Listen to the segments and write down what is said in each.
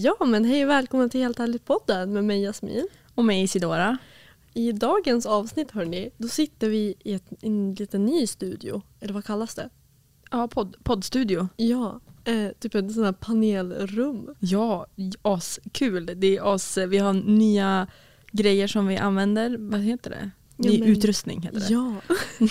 Ja, men hej och välkommen till Helt ärligt-podden med mig Jasmin. Och mig Isidora. I dagens avsnitt hörni, då sitter vi i ett, en liten ny studio. Eller vad kallas det? Ja, podd, poddstudio. Ja, eh, typ ett sånt här panelrum. Ja, askul. Det är as, vi har nya grejer som vi använder. Vad heter det? Ja, Ny men- utrustning heter det. Ja,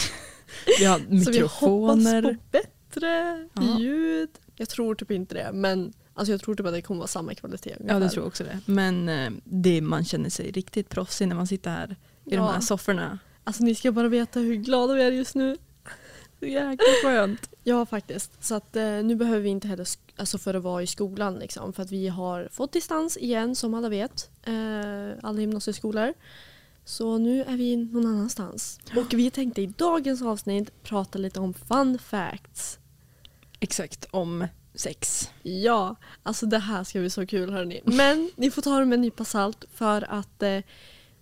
Vi har så vi hoppas mikrofoner. på bättre Ja. ljud. Jag tror typ inte det, men alltså jag tror typ att det kommer vara samma kvalitet. Ja, ungefär. det tror jag också det. Men eh, det, man känner sig riktigt proffsig när man sitter här i de Ja. här sofforna. Alltså ni ska bara veta hur glada vi är just nu. Så jäkla skönt. Ja faktiskt. Så att, eh, nu behöver vi inte heller alltså för att vara i skolan liksom, för att vi har fått distans igen som alla vet. Eh, alla gymnasieskolor. Så nu är vi någon annanstans. Och vi tänkte i dagens avsnitt prata lite om fun facts. Exakt, om sex. Ja, alltså det här ska bli så kul hörni. Men ni får ta det med en nypa salt för att eh,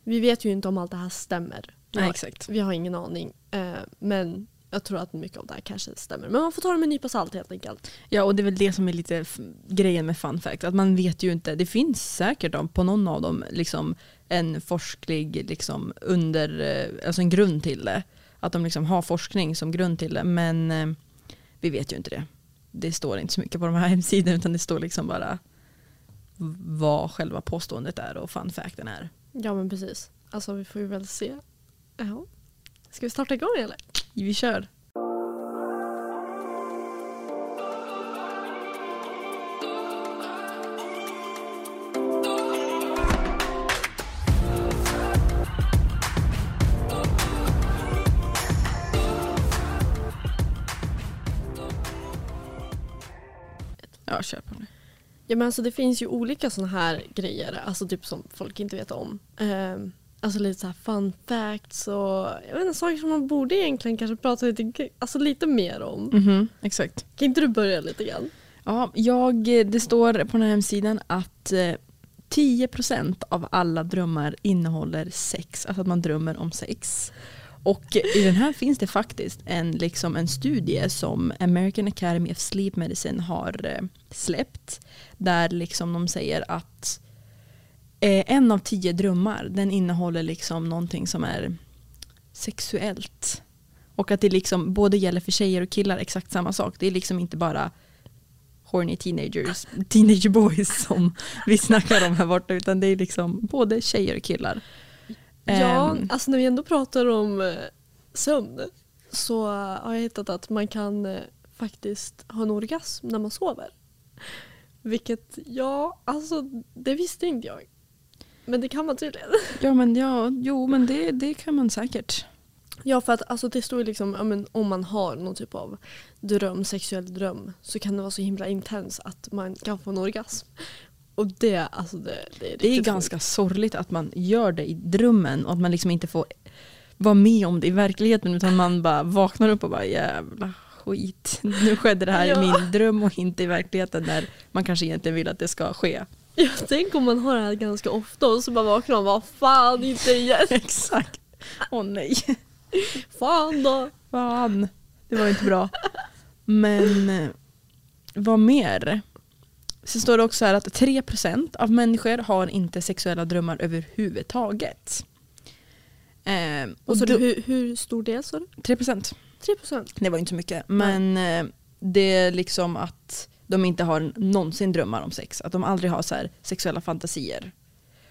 vi vet ju inte om allt det här stämmer. Nej, exakt. vi har ingen aning. Eh, men jag tror att mycket av det här kanske stämmer. Men man får ta det med en nypa salt helt enkelt. Ja, och det är väl det som är lite grejen med fun fact. Att man vet ju inte. Det finns säkert på någon av dem liksom, en forsklig liksom, under, eh, alltså en grund till det. Att de liksom har forskning som grund till det. Men eh, vi vet ju inte det. Det står inte så mycket på de här hemsidorna utan det står liksom bara vad själva påståendet är och fun facten är. Ja men precis. Alltså vi får ju väl se. Ja. Ska vi starta igång eller? Vi kör. Ja men alltså det finns ju olika sådana här grejer. Alltså typ som folk inte vet om. Ehm, alltså lite så här fun facts och jag vet inte, saker som man borde egentligen kanske prata lite, alltså lite mer om. Mhm, exakt. Kan inte du börja lite grann? Ja, jag, det står på den här hemsidan att eh, 10% av alla drömmar innehåller sex, alltså att man drömmer om sex. Och i den här finns det faktiskt en, liksom en studie som American Academy of Sleep Medicine har eh, släppt. Där liksom de säger att eh, en av tio drömmar den innehåller liksom någonting som är sexuellt. Och att det liksom både gäller för tjejer och killar exakt samma sak. Det är liksom inte bara horny teenagers, teenager boys som vi snackar om här borta utan det är liksom både tjejer och killar. Ja, Ehm, alltså när vi ändå pratar om eh, sömn så har jag hittat att man kan eh, faktiskt ha en orgasm när man sover. Vilket, ja, alltså det visste inte jag. Men det kan man tydligen. ja men ja, jo men det, det kan man säkert. Ja, för att alltså, det står ju liksom men, om man har någon typ av dröm, sexuell dröm så kan det vara så himla intens att man kan få en orgasm. Och det, alltså det, det är Det är ganska sorgligt att man gör det i drömmen och att man liksom inte får vara med om det i verkligheten utan man bara vaknar upp och bara jävla skit. Nu skedde det här Ja. i min dröm och inte i verkligheten där man kanske egentligen vill att det ska ske. Ja, tänk om man har det här ganska ofta och så bara vaknar man och bara fan inte igen. Exakt. Åh nej. Fan då. Fan, det var inte bra. Men eh, vad mer? Så står det också här att 3% av människor har inte sexuella drömmar överhuvudtaget. Eh, och Och så då, hur, hur stor del sa du? 3% 3 procent. det var inte så mycket. Men eh, det är liksom att de inte har någonsin drömmar om sex. Att de aldrig har så här sexuella fantasier.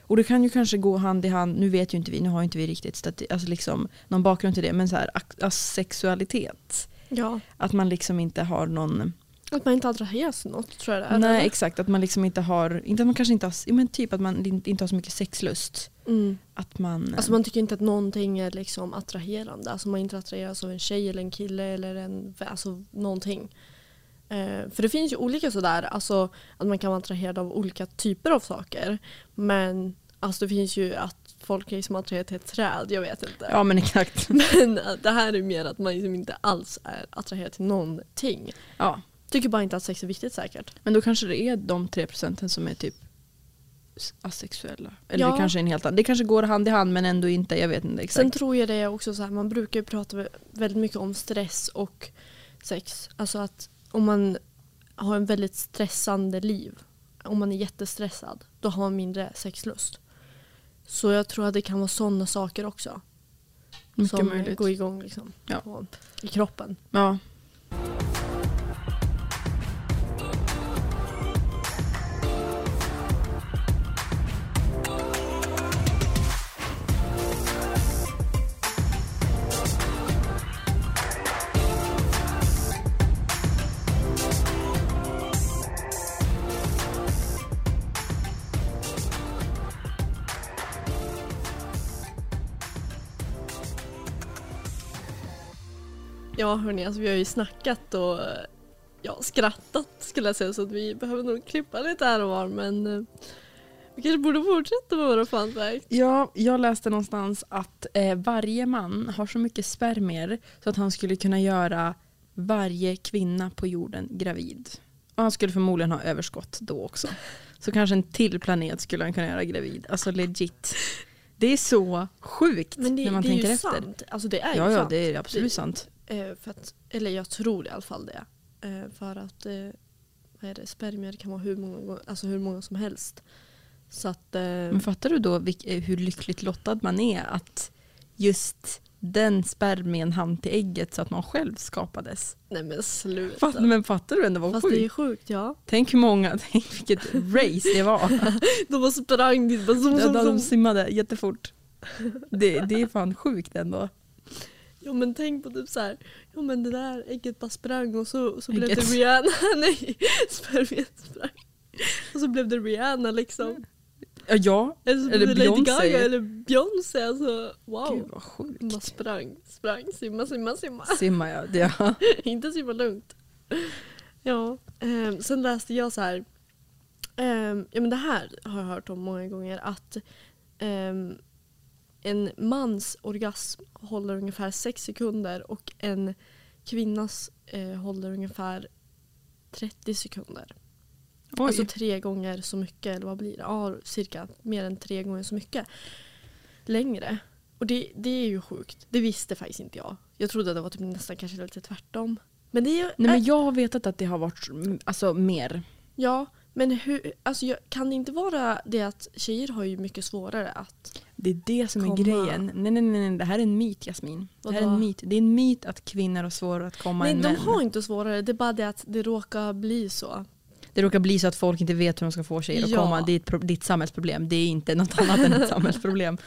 Och det kan ju kanske gå hand i hand, nu vet ju inte vi, nu har ju inte vi riktigt stati- alltså liksom någon bakgrund till det, men så här asexualitet. Ja. Att man liksom inte har någon, Att man inte attraheras till något tror jag det är. nej eller? exakt, att man liksom inte har, inte att man kanske inte har, men typ att man inte har så mycket sexlust. Mm. Att man, Alltså man tycker inte att någonting är liksom attraherande. Alltså man inte attraheras av en tjej eller en kille eller en, alltså någonting. Eh, för det finns ju olika sådär, alltså att man kan vara attraherad av olika typer av saker. Men alltså det finns ju att folk är liksom attraherade till ett träd, jag vet inte. ja men exakt. Men eh, det här är mer att man liksom inte alls är attraherad till någonting. Ja, Tycker bara inte att sex är viktigt säkert. men då kanske det är de tre procenten som är typ asexuella. Eller Ja. det kanske är en helt annan. Det kanske går hand i hand men ändå inte, jag vet inte exakt. Sen tror jag det är också så här, man brukar ju prata vä- väldigt mycket om stress och sex. Alltså att om man har en väldigt stressande liv om man är jättestressad, då har man mindre sexlust. Så jag tror att det kan vara sådana saker också. Mycket som möjligt. går igång liksom, Ja. på, i kroppen. Ja. Ja hörni, alltså vi har ju snackat och ja, skrattat skulle jag säga så att vi behöver nog klippa lite här och var men eh, vi kanske borde fortsätta med våra fun facts. Ja, jag läste någonstans att eh, varje man har så mycket spermier så att han skulle kunna göra varje kvinna på jorden gravid. Och han skulle förmodligen ha överskott då också. Så kanske en till planet skulle han kunna göra gravid. Alltså legit. Det är så sjukt Men det, när man det är tänker ju efter. sant. Alltså det är Ja, ju ja, sant. det är absolut Det- sant. Eh, för att, eller jag tror i alla fall det. Eh, för att eh, vad är det, spermier kan vara hur många, alltså hur många som helst. Så att, Men fattar du då hur lyckligt lottad man är att just den spermien hann till ägget så att man själv skapades? nej men sluta. Fatt, men fattar du ändå vad Fast det är sjukt? sjukt ja. Tänk hur många, tänk vilket race det var. De bara sprang dit bara zoom, Ja, zoom, de simmade jättefort. Det, det är fan sjukt ändå. Ja men tänk på typ så här. Ja men det där ägget bara sprang och så, så blev det Rihanna. Nej, spermien sprang. Och så blev det Rihanna liksom. Ja, ja. Eller Eller Lady Beyoncé. Gaga eller Beyoncé. Alltså wow. Gud vad sjukt. Man sprang, sprang, simma, simma, simma. Simmar jag. Det, ja. Inte simma lugnt. Ja, ehm, sen läste jag så här. ehm, ja men det här har jag hört om många gånger att ehm, en mans orgasm håller ungefär sex sekunder och en kvinnas eh, håller ungefär 30 sekunder. Oj. Alltså tre gånger så mycket, eller vad blir det? Ja, cirka mer än tre gånger så mycket. Längre. Och det, det är ju sjukt. Det visste faktiskt inte jag. Jag trodde att det var typ nästan kanske lite tvärtom. Men det är ju... Nej, men jag har vetat att det har varit mm, alltså, mer. Ja, men hur, alltså kan det inte vara det att tjejer har ju mycket svårare att... Det är det som Komma. är grejen. Nej, nej, nej, nej, det här är en myt Jasmin. Det här är en myt. Det är en myt att kvinnor har svårare att komma Nej, än de män. har inte svårare. Det är bara det att det råkar bli så. Det råkar bli så att folk inte vet hur de ska få tjejer att Ja. komma. Det är ett, pro- ditt samhällsproblem. Det är inte något annat än ett samhällsproblem.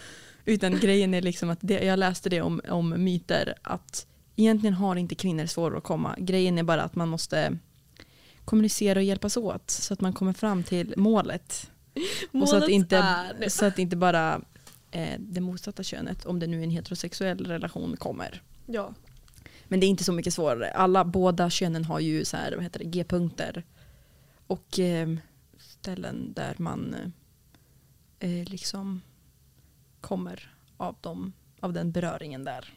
Utan grejen är liksom att det, jag läste det om, om myter. Att egentligen har inte kvinnor svårare att komma. Grejen är bara att man måste kommunicera och hjälpas åt. Så att man kommer fram till målet. och så att, Målet inte, är... så att inte bara eh, det motsatta könet, om det nu är en heterosexuell relation, kommer. Ja. Men det är inte så mycket svårare. Alla, båda könen har ju så här, vad heter det, G-punkter. Och eh, ställen där man eh, eh, liksom kommer av, dem, av den beröringen där.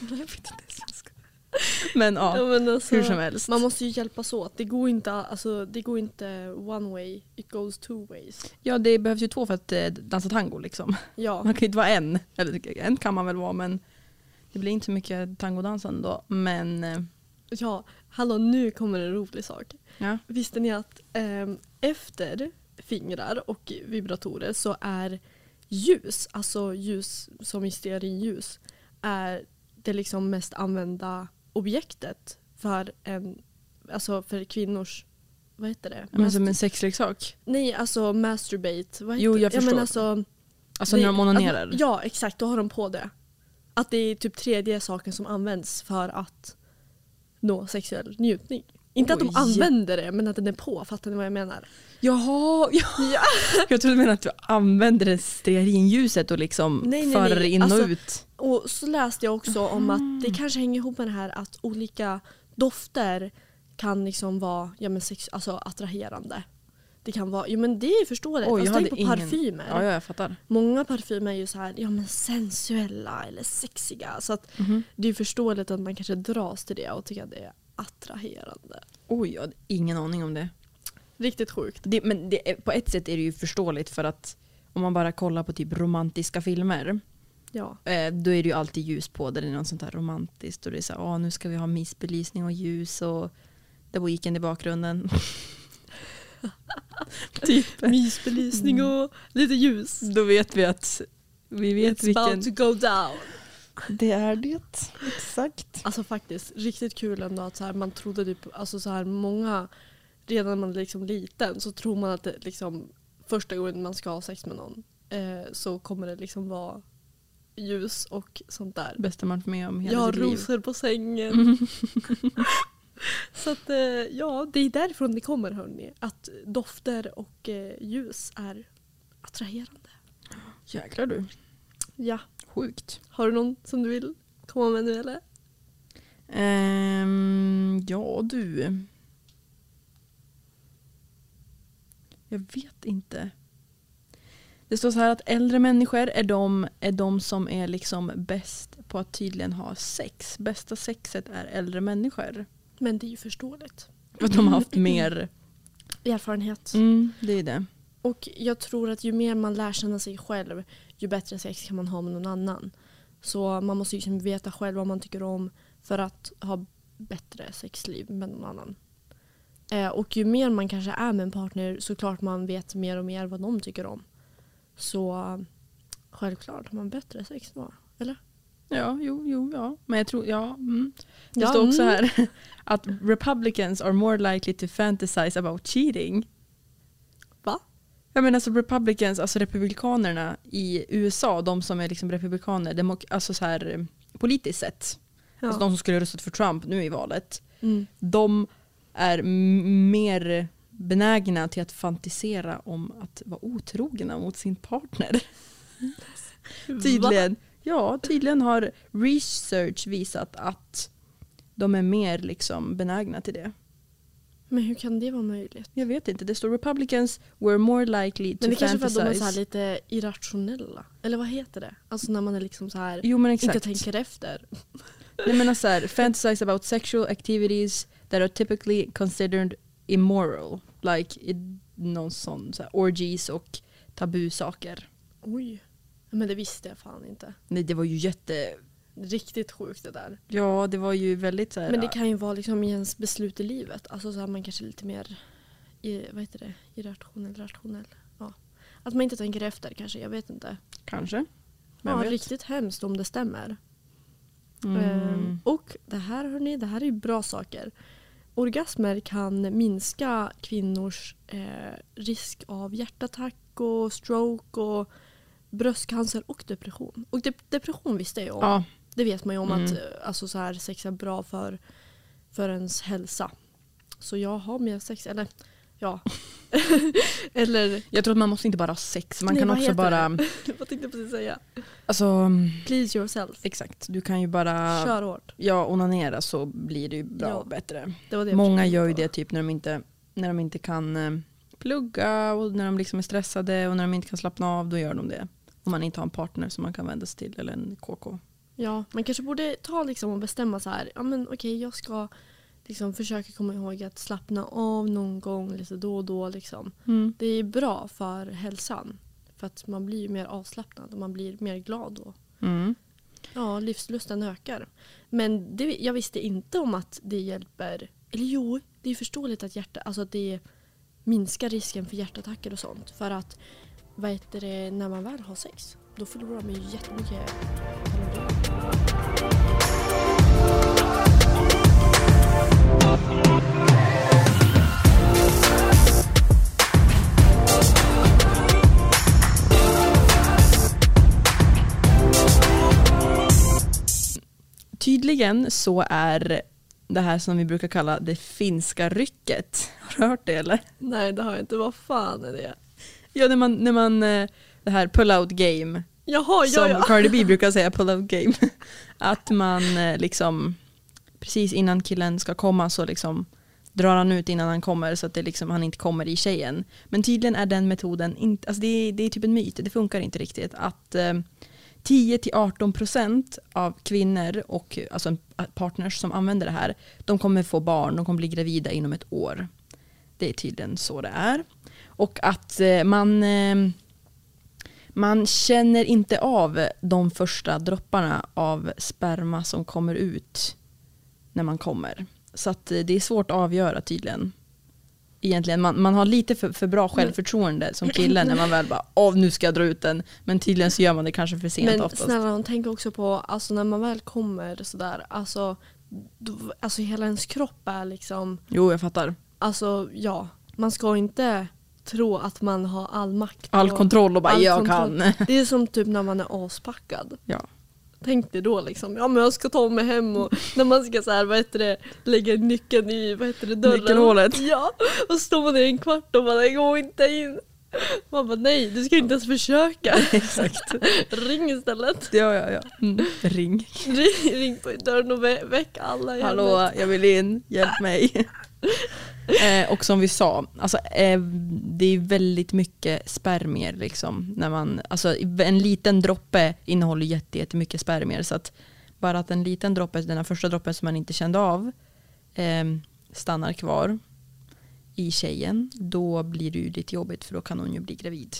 Jag vet inte ens Men ja, Ja, men alltså, hur som helst. Man måste ju hjälpas åt. Det går inte, alltså, det går inte one way, it goes two ways. Ja, det behövs ju två för att eh, dansa tango liksom. Ja, Man kan ju inte vara en. Eller en kan man väl vara men det blir inte så mycket tangodansande då. Men eh, ja. Hallå, nu kommer en rolig sak. ja. Visste ni att ehm, efter fingrar och vibratorer så är ljus, alltså ljus som i stearinljus, är det liksom mest använda objektet för, en, alltså för kvinnors, vad heter det? Men som en sexleksak. Nej, alltså masturbate. Vad heter Jo, det? jag Ja, förstår. men alltså, Alltså det- när de onanerar. Att, ja, exakt. Då har de på det. Att det är typ tredje saken som används för att nå sexuell njutning. Inte att de använder det, men att den är på. Fattar ni vad jag menar? Jaha, ja. Ja. jag trodde du menade att du använder det stearinljuset och liksom Nej, nej, för nej. in Alltså- och ut. Och så läste jag också om att det kanske hänger ihop med det här att olika dofter kan liksom vara ja, men sex, alltså attraherande. Det kan vara, jo men det är förståeligt. Oj, jag Fast tänk på ingen- parfymer. Ja, ja, jag fattar. Många parfymer är ju så här, ja men sensuella eller sexiga. Så att Mhm. det är förståeligt att man kanske dras till det och tycker att det är attraherande. Oj, jag hade ingen aning om det. Riktigt sjukt. det men det, på ett sätt är det ju förståeligt för att om man bara kollar på typ romantiska filmer Ja. eh, då är det ju alltid ljus på där det är något sånt här romantiskt och det är så här, "Åh, nu ska vi ha missbelysning och ljus och The Weeknd i bakgrunden. typ. Mysbelysning och lite ljus. Då vet vi att vi vet It's about vilken... to go down. Det är det. Exakt. Alltså faktiskt riktigt kul ändå att så här, man trodde typ, alltså så här många, redan när man är liksom liten så tror man att det liksom första gången man ska ha sex med någon eh, så kommer det liksom vara ljus och sånt där. Bästa man varit med om hela Jag har sitt liv. rosor på sängen. Mm. Så att eh, ja, det är därifrån det kommer hörni. Att dofter och eh, ljus är attraherande. Jäklar du. Ja. Sjukt. Har du någon som du vill komma med nu eller? Ehm, ja du. Jag vet inte. Det står så här att äldre människor är de, är de som är liksom bäst på att tydligen ha sex. Bästa sexet är äldre människor. Men det är ju förståeligt. För att de har haft mer. Erfarenhet. Mm, det är det. Och jag tror att ju mer man lär känna sig själv ju bättre sex kan man ha med någon annan. Så man måste ju liksom veta själv vad man tycker om för att ha bättre sexliv med någon annan. Eh, och ju mer man kanske är med en partner så klart man vet mer och mer vad de tycker om. Så självklart har man bättre sex då. Eller? Ja, jo, jo, ja. Men jag tror, ja. Mm. Det Ja, står också mm. här att republicans are more likely to fantasize about cheating. Va? Jag menar alltså republicans, alltså republikanerna i USA, de som är liksom republikaner, demok- alltså så här politiskt sett, Ja. alltså de som skulle röstat för Trump nu i valet, Mm. de är mer benägna till att fantisera om att vara otrogna mot sin partner. Tydligen, ja, tydligen har research visat att de är mer liksom benägna till det. Men hur kan det vara möjligt? Jag vet inte, det står republicans were more likely to Men det kanske är för att de är fantasize. så lite irrationella. Eller vad heter det? Alltså när man är liksom så här Jo inte tänker efter. Nej men alltså här, fantasize about sexual activities that are typically considered immoral. Like någon sån så här, orgies och tabusaker. Oj. Men det visste jag fan inte. Nej det var ju jätte... Riktigt sjukt det där. Ja det var ju väldigt så här, Men det kan ju vara liksom i ens beslut i livet. Alltså så här man kanske är lite mer i, vad heter det? irrationell, rationell. Ja. Att man inte tänker efter kanske, jag vet inte. Kanske. Vem Ja, vet? riktigt hemskt om det stämmer. Mm. Ehm, och det här hörni, det här är ju bra saker. Orgasmer kan minska kvinnors eh, risk av hjärtattack och stroke och bröstcancer och depression. Och de- depression visste jag om. Ja, Det vet man ju om Mm. att eh, alltså, så här, sex är bra för, för ens hälsa. Så jag har mer sex, eller ja. eller jag tror att man måste inte bara ha sex, man Nej, kan också bara... vad tänkte jag precis säga? Alltså, Please yourself. exakt. Du kan ju bara Kör hårt. ja, onanera så blir det ju bra Ja, och bättre. Det det Många gör ju det typ när de inte, när de inte kan eh, plugga och när de liksom är stressade och när de inte kan slappna av, då gör de det. Om man inte har en partner som man kan vända sig till eller en KK. Ja, man kanske borde ta liksom och bestämma så här. Ja men okej, jag ska liksom försöka komma ihåg att slappna av någon gång lite då och då. Liksom. Det är bra för hälsan. För att man blir mer avslappnad och man blir mer glad då. Mm. Ja, livslusten ökar. Men det, jag visste inte om att det hjälper. Eller jo, det är förståeligt att, hjärta, alltså att det minskar risken för hjärtattacker och sånt. För att vad heter det, när man väl har sex, då förlorar man ju jättemycket Tydligen så är det här som vi brukar kalla det finska rycket. Har du hört det eller? Nej, det har jag inte. Vad fan är det? Ja, när man, när man eh, det här pull-out game, Jaha, ja, som ja. Cardi B brukar säga pull-out game. Att man eh, liksom, precis innan killen ska komma så liksom drar han ut innan han kommer så att det liksom, han inte kommer i tjejen. Men tydligen är den metoden, inte, alltså det, är, det är typ en myt, det funkar inte riktigt. Att 10-18% av kvinnor och alltså partners som använder det här, de kommer få barn, de kommer bli gravida inom ett år. Det är tydligen så det är. Och att eh, man, eh, man känner inte av de första dropparna av sperma som kommer ut när man kommer. Så att eh, det är svårt att avgöra tydligen. Egentligen, man, man har lite för, för bra självförtroende som kille när man väl bara åh nu ska jag dra ut den. Men tydligen så gör man det kanske för sent Men oftast. snälla hon tänker också på, alltså när man väl kommer sådär, alltså, då, alltså hela ens kropp är liksom, Jo jag fattar. alltså ja, man ska inte tro att man har all makt. All och- kontroll och bara all jag kontroll. kan. Det är som typ när man är aspackad. Ja. Tänk dig då liksom, ja men jag ska ta mig hem och när man ska så här, vad heter det, lägga nyckeln i vad heter det, dörren. Nyckelhålet. Ja, och så står man där i en kvart och bara går inte in. Man bara nej, du ska inte ens försöka. Exakt. Ring istället. Ja ja ja. Mm. Ring. Ring, ring på dörren och vä- väck alla i hemmet. Hallå jag vill in, hjälp mig. eh, och som vi sa, alltså, eh, det är väldigt mycket spermier. Liksom, när man, alltså, en liten droppe innehåller jätte- jättemycket spermier. Så att bara att en liten droppe, den här första droppen som man inte kände av, eh, stannar kvar i tjejen, då blir det ju lite jobbigt för då kan hon ju bli gravid.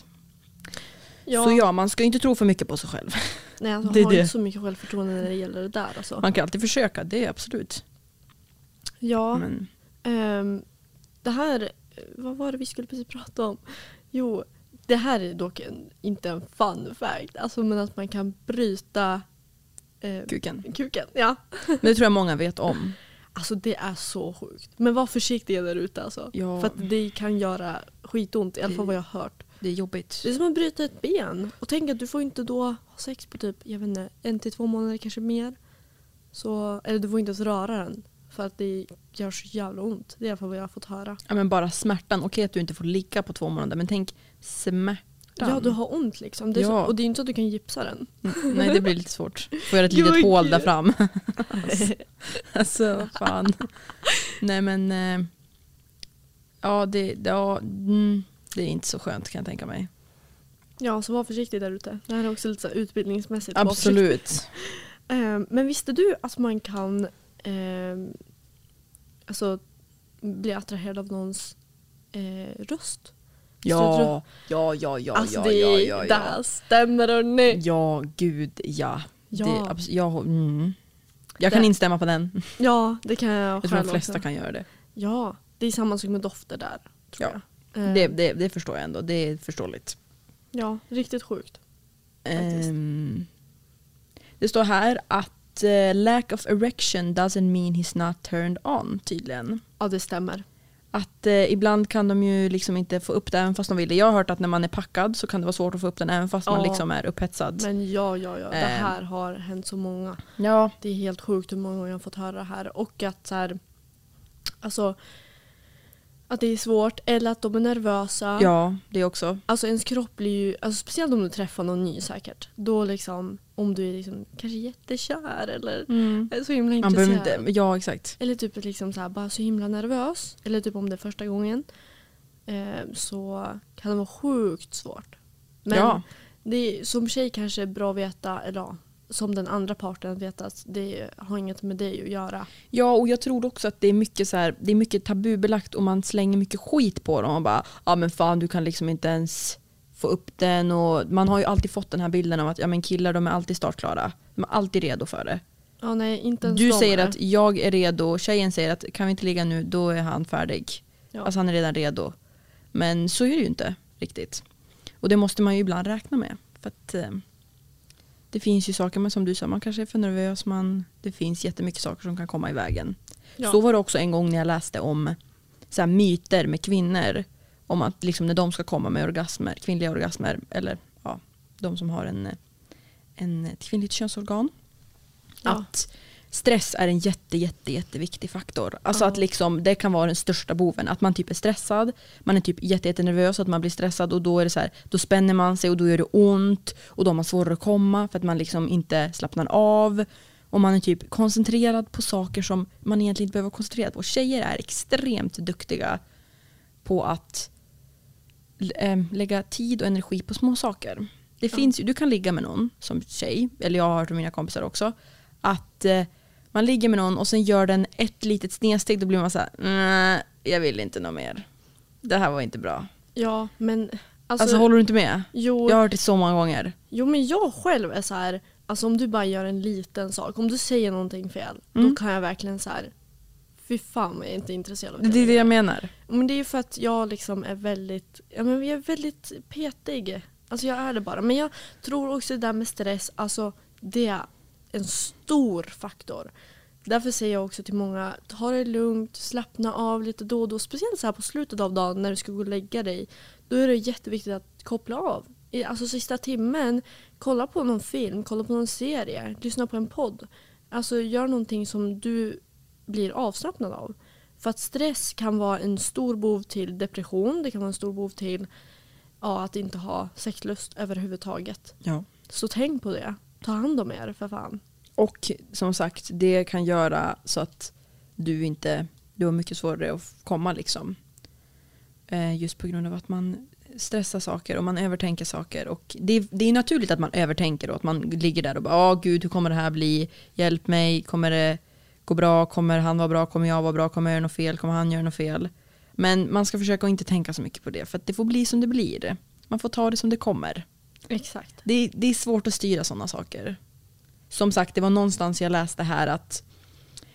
Ja, Så ja, man ska inte tro för mycket på sig själv. nej, alltså, det har det. inte så mycket självförtroende när det gäller det där alltså. Man kan alltid försöka, det är absolut. Ja, Men, ehm, det här, vad var det vi skulle precis prata om? Jo, det här är dock en, inte en fun fact, alltså men att man kan bryta eh, kuken. kuken. Ja. Men det tror jag många vet om. Alltså det är så sjukt. Men var försiktiga där ute alltså. Ja. För att det kan göra skitont, i alla fall vad jag har hört. Det är jobbigt. Det är som att bryta ett ben. Och tänk att du får inte då ha sex på typ, jag vet inte, en till två månader kanske mer. Så, eller du får inte ens röra den. För att det gör så jävla ont. Det är i alla fall vad jag har fått höra. Ja, men bara smärtan. Okej att du inte får ligga på två månader men tänk smärtan. Ja, du har ont liksom. Det är så, Ja. och det är inte så att du kan gipsa den. Mm, Nej det blir lite svårt. Får göra ett litet hål gud. där fram. alltså, alltså fan. Nej men. Eh, ja, det, ja mm, det är inte så skönt kan jag tänka mig. Ja, så var försiktig där ute. Det här är också lite så utbildningsmässigt. Absolut. Ehm, men visste du att man kan ehm, alltså, bli attraherad av någons eh, röst? Ja, ja, ja, ja, alltså ja, det, ja, ja, ja. det stämmer hörni. Ja, gud ja. Ja. Det, ja mm. Jag kan Det- instämma på den. Ja, det kan jag Jag tror de flesta också. kan göra det. Ja, det är samma sak med dofter där. Tror Ja. jag. Det, det. det förstår jag ändå. Det är förståeligt. Ja, riktigt sjukt. Ehm, det står här att eh, lack of erection doesn't mean he's not turned on tydligen. Ja, det stämmer. Att eh, ibland kan de ju liksom inte få upp det även fast de vill det. Jag har hört att när man är packad så kan det vara svårt att få upp den även fast man Ja. liksom är upphetsad. Men ja, ja, ja. Det Ehm. här har hänt så många. ja, Det är helt sjukt hur många gånger jag har fått höra det här. Och att så här, alltså, att det är svårt eller att de är nervösa. ja, det också. Alltså ens kropp blir ju, alltså speciellt om du träffar någon ny säkert. Då liksom, om du är liksom kanske jättekär eller är så himla Man intresserad. inte, ja exakt. Eller typ liksom så här, bara så himla nervös. Eller typ om det är första gången. Eh, så kan det vara sjukt svårt. Men ja, det är, som tjej kanske är bra att veta, eller ja, som den andra parten veta att det har inget med dig att göra. ja, och jag tror också att det är mycket så här, det är mycket tabubelagt och man slänger mycket skit på dem och bara ja men fan du kan liksom inte ens få upp den och man har ju alltid fått den här bilden av att ja men killar de är alltid startklara. De är alltid redo för det. Ja, nej, inte ens Du säger är. att jag är redo, tjejen säger att kan vi inte ligga nu, då är han färdig. Ja. Alltså han är redan redo. Men så är det ju inte riktigt. Och det måste man ju ibland räkna med. För att eh, det finns ju saker, men som du sa, man kanske är för nervös, man, det finns jättemycket saker som kan komma i vägen. ja. Så var det också en gång när jag läste om så myter med kvinnor. Om att liksom, när de ska komma med orgasmer, kvinnliga orgasmer, eller ja, de som har en, en, ett kvinnligt könsorgan. Ja. Att stress är en jätte, jätte, jätteviktig faktor. Alltså Ja. att liksom, det kan vara den största boven. Att man typ är stressad, man är typ jätte, jätte nervös, att man blir stressad och då är det så här, då spänner man sig och då gör det ont och då har man svårare att komma för att man liksom inte slappnar av. Och man är typ koncentrerad på saker som man egentligen inte behöver vara koncentrerad på. Tjejer är extremt duktiga på att eh, lägga tid och energi på små saker. Det Ja. finns ju, du kan ligga med någon som tjej, eller jag har hört av mina kompisar också, att eh, man ligger med någon och sen gör den ett litet snedsteg, då blir man så här, "Nej, jag vill inte något mer. Det här var inte bra. ja, men alltså, Alltså, håller du inte med? jo, Jag har hört det så många gånger. jo, men jag själv är så här, alltså om du bara gör en liten sak, om du säger någonting fel, då Mm. kan jag verkligen så här fy fan jag är inte intresserad av Det är det jag menar. Men det är ju för att jag liksom är väldigt, ja men jag är väldigt petig. Alltså jag är det bara. Men jag tror också det där med stress, alltså det en stor faktor. Därför säger jag också till många, ta det lugnt, slappna av lite då och då. Speciellt så här på slutet av dagen när du ska gå och lägga dig. Då är det jätteviktigt att koppla av. Alltså sista timmen, kolla på någon film, kolla på någon serie, lyssna på en podd. Alltså gör någonting som du blir avslappnad av. För att stress kan vara en stor bov till depression, det kan vara en stor bov till ja, att inte ha sexlust överhuvudtaget. Ja. Så tänk på det. Ta hand om er för fan. Och som sagt, det kan göra så att du inte, du har mycket svårare att komma liksom. Eh, just på grund av att man stressar saker och man övertänker saker. Och det, är- det är naturligt att man övertänker och att man ligger där och bara, åh gud hur kommer det här bli? Hjälp mig, kommer det gå bra? Kommer han vara bra? Kommer jag vara bra? Kommer jag göra något fel? Kommer han göra något fel? Men man ska försöka att inte tänka så mycket på det för att det får bli som det blir. Man får ta det som det kommer. Exakt. Det, är- det är svårt att styra sådana saker. Som sagt, det var någonstans jag läste här att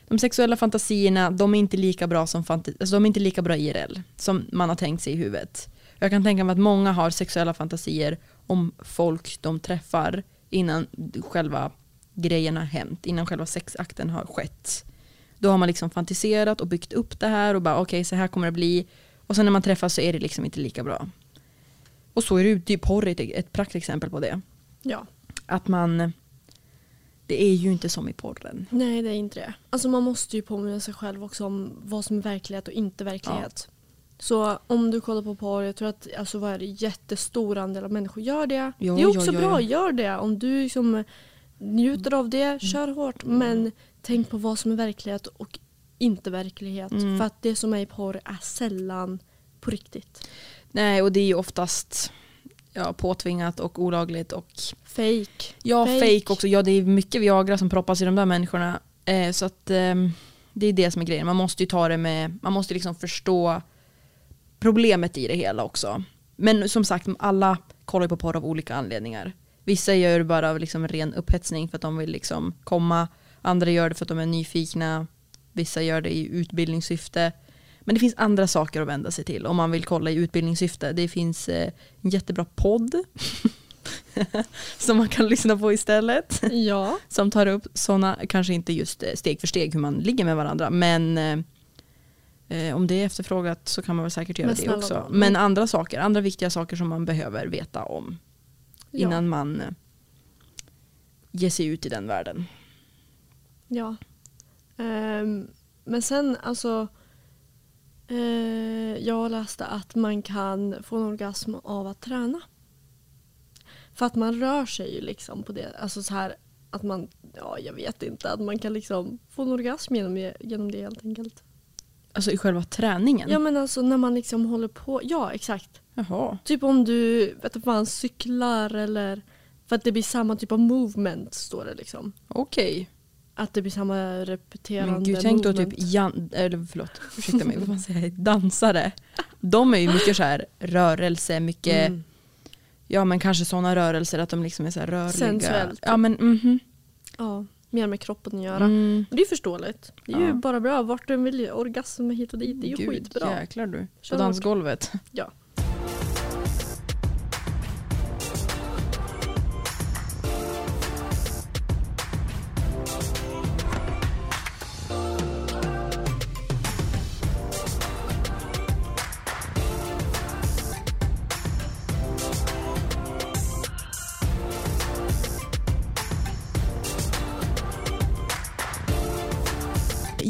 de sexuella fantasierna, de är inte lika bra som alltså de är inte lika bra IRL som man har tänkt sig i huvudet. Jag kan tänka mig att många har sexuella fantasier om folk de träffar innan själva grejen har hänt, innan själva sexakten har skett. Då har man liksom fantiserat och byggt upp det här och bara okej så här kommer det bli. Och sen när man träffas så är det liksom inte lika bra. Och så är det ju, det är porr ett, praktexempel på det. Ja. Att man, det är ju inte som i porren. Nej, det är inte det. Alltså man måste ju påminna sig själv också om vad som är verklighet och inte verklighet. Så om du kollar på porr, jag tror att alltså, vad är det, jättestor andel av människor gör det. Ja, det är också ja, ja, bra, ja. gör det. Om du liksom njuter av det, kör hårt. Men tänk på vad som är verklighet och inte verklighet. Mm. För att det som är i porr är sällan på riktigt. Nej, och det är ju oftast ja, påtvingat och olagligt och Fake. ja, Fake. fake. också. Ja, det är mycket Viagra som proppas i de där människorna. Eh, så att ehm, det är det som är grejen. Man måste ju ta det med, man måste liksom förstå problemet i det hela också. Men som sagt, alla kollar på porr av olika anledningar. Vissa gör det bara av liksom ren upphetsning för att de vill liksom komma. Andra gör det för att de är nyfikna. Vissa gör det i utbildningssyfte. Men det finns andra saker att vända sig till om man vill kolla i utbildningssyfte. Det finns eh, en jättebra podd som man kan lyssna på istället. Ja. Som tar upp sådana, kanske inte just eh, steg för steg hur man ligger med varandra, men eh, eh, om det är efterfrågat så kan man väl säkert göra det också. Men andra saker, andra viktiga saker som man behöver veta om Ja. innan man ger sig ut i den världen. Ja. Ehm, men sen alltså. Eh, jag läste att man kan få en orgasm av att träna. För att man rör sig ju liksom på det. Alltså så här att man, ja jag vet inte, att man kan liksom få en orgasm genom, det- genom det helt enkelt. Alltså i själva träningen? Ja men alltså när man liksom håller på, ja exakt. Jaha. Typ om du, vet du fan, cyklar eller för att det blir samma typ av movement står det liksom. Okej. Att det blir samma repeterande Men gud, tänk då typ Jan, eller förlåt, ursäkta mig, vad man säger, dansare. De är ju mycket så här rörelse, mycket, Mm. ja men kanske sådana rörelser att de liksom är så här rörliga. Sensuellt. Ja men mhm. Ja, mer med kroppen att göra. Mm. Det är förståeligt. Det är ju Ja. bara bra. Vart du vill orgasm hit och dit. Det är ju Gud, skitbra. jäklar du. På dansgolvet. Ja.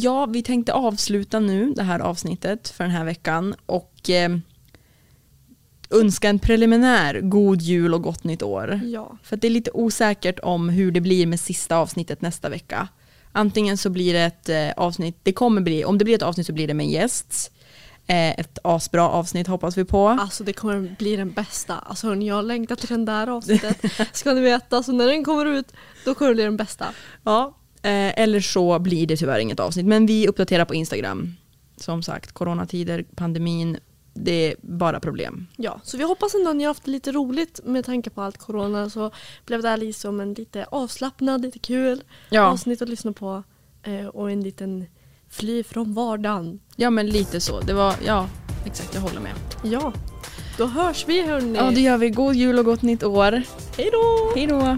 Ja, vi tänkte avsluta nu det här avsnittet för den här veckan och eh, önska en preliminär god jul och gott nytt år. Ja. För det är lite osäkert om hur det blir med sista avsnittet nästa vecka. Antingen så blir det ett eh, avsnitt, det kommer bli, om det blir ett avsnitt så blir det med gäst. Eh, ett asbra avsnitt hoppas vi på. Alltså det kommer bli den bästa. Alltså hörni, jag längtar till den där avsnittet. Ska ni veta. Så när den kommer ut, då kommer det bli den bästa. Ja, eller så blir det tyvärr inget avsnitt. Men vi uppdaterar på Instagram. Som sagt, coronatider, pandemin, det är bara problem. Ja, så vi hoppas ändå att ni har haft lite roligt med tanke på allt corona. Så blev det här liksom en lite avslappnad, lite kul Ja, avsnitt att lyssna på. Eh, och en liten Fly från vardagen. Ja men lite så. Det var, ja exakt jag håller med. Ja, då hörs vi hörni. Ja det gör vi. God jul och gott nytt år. Hej då! Hej då!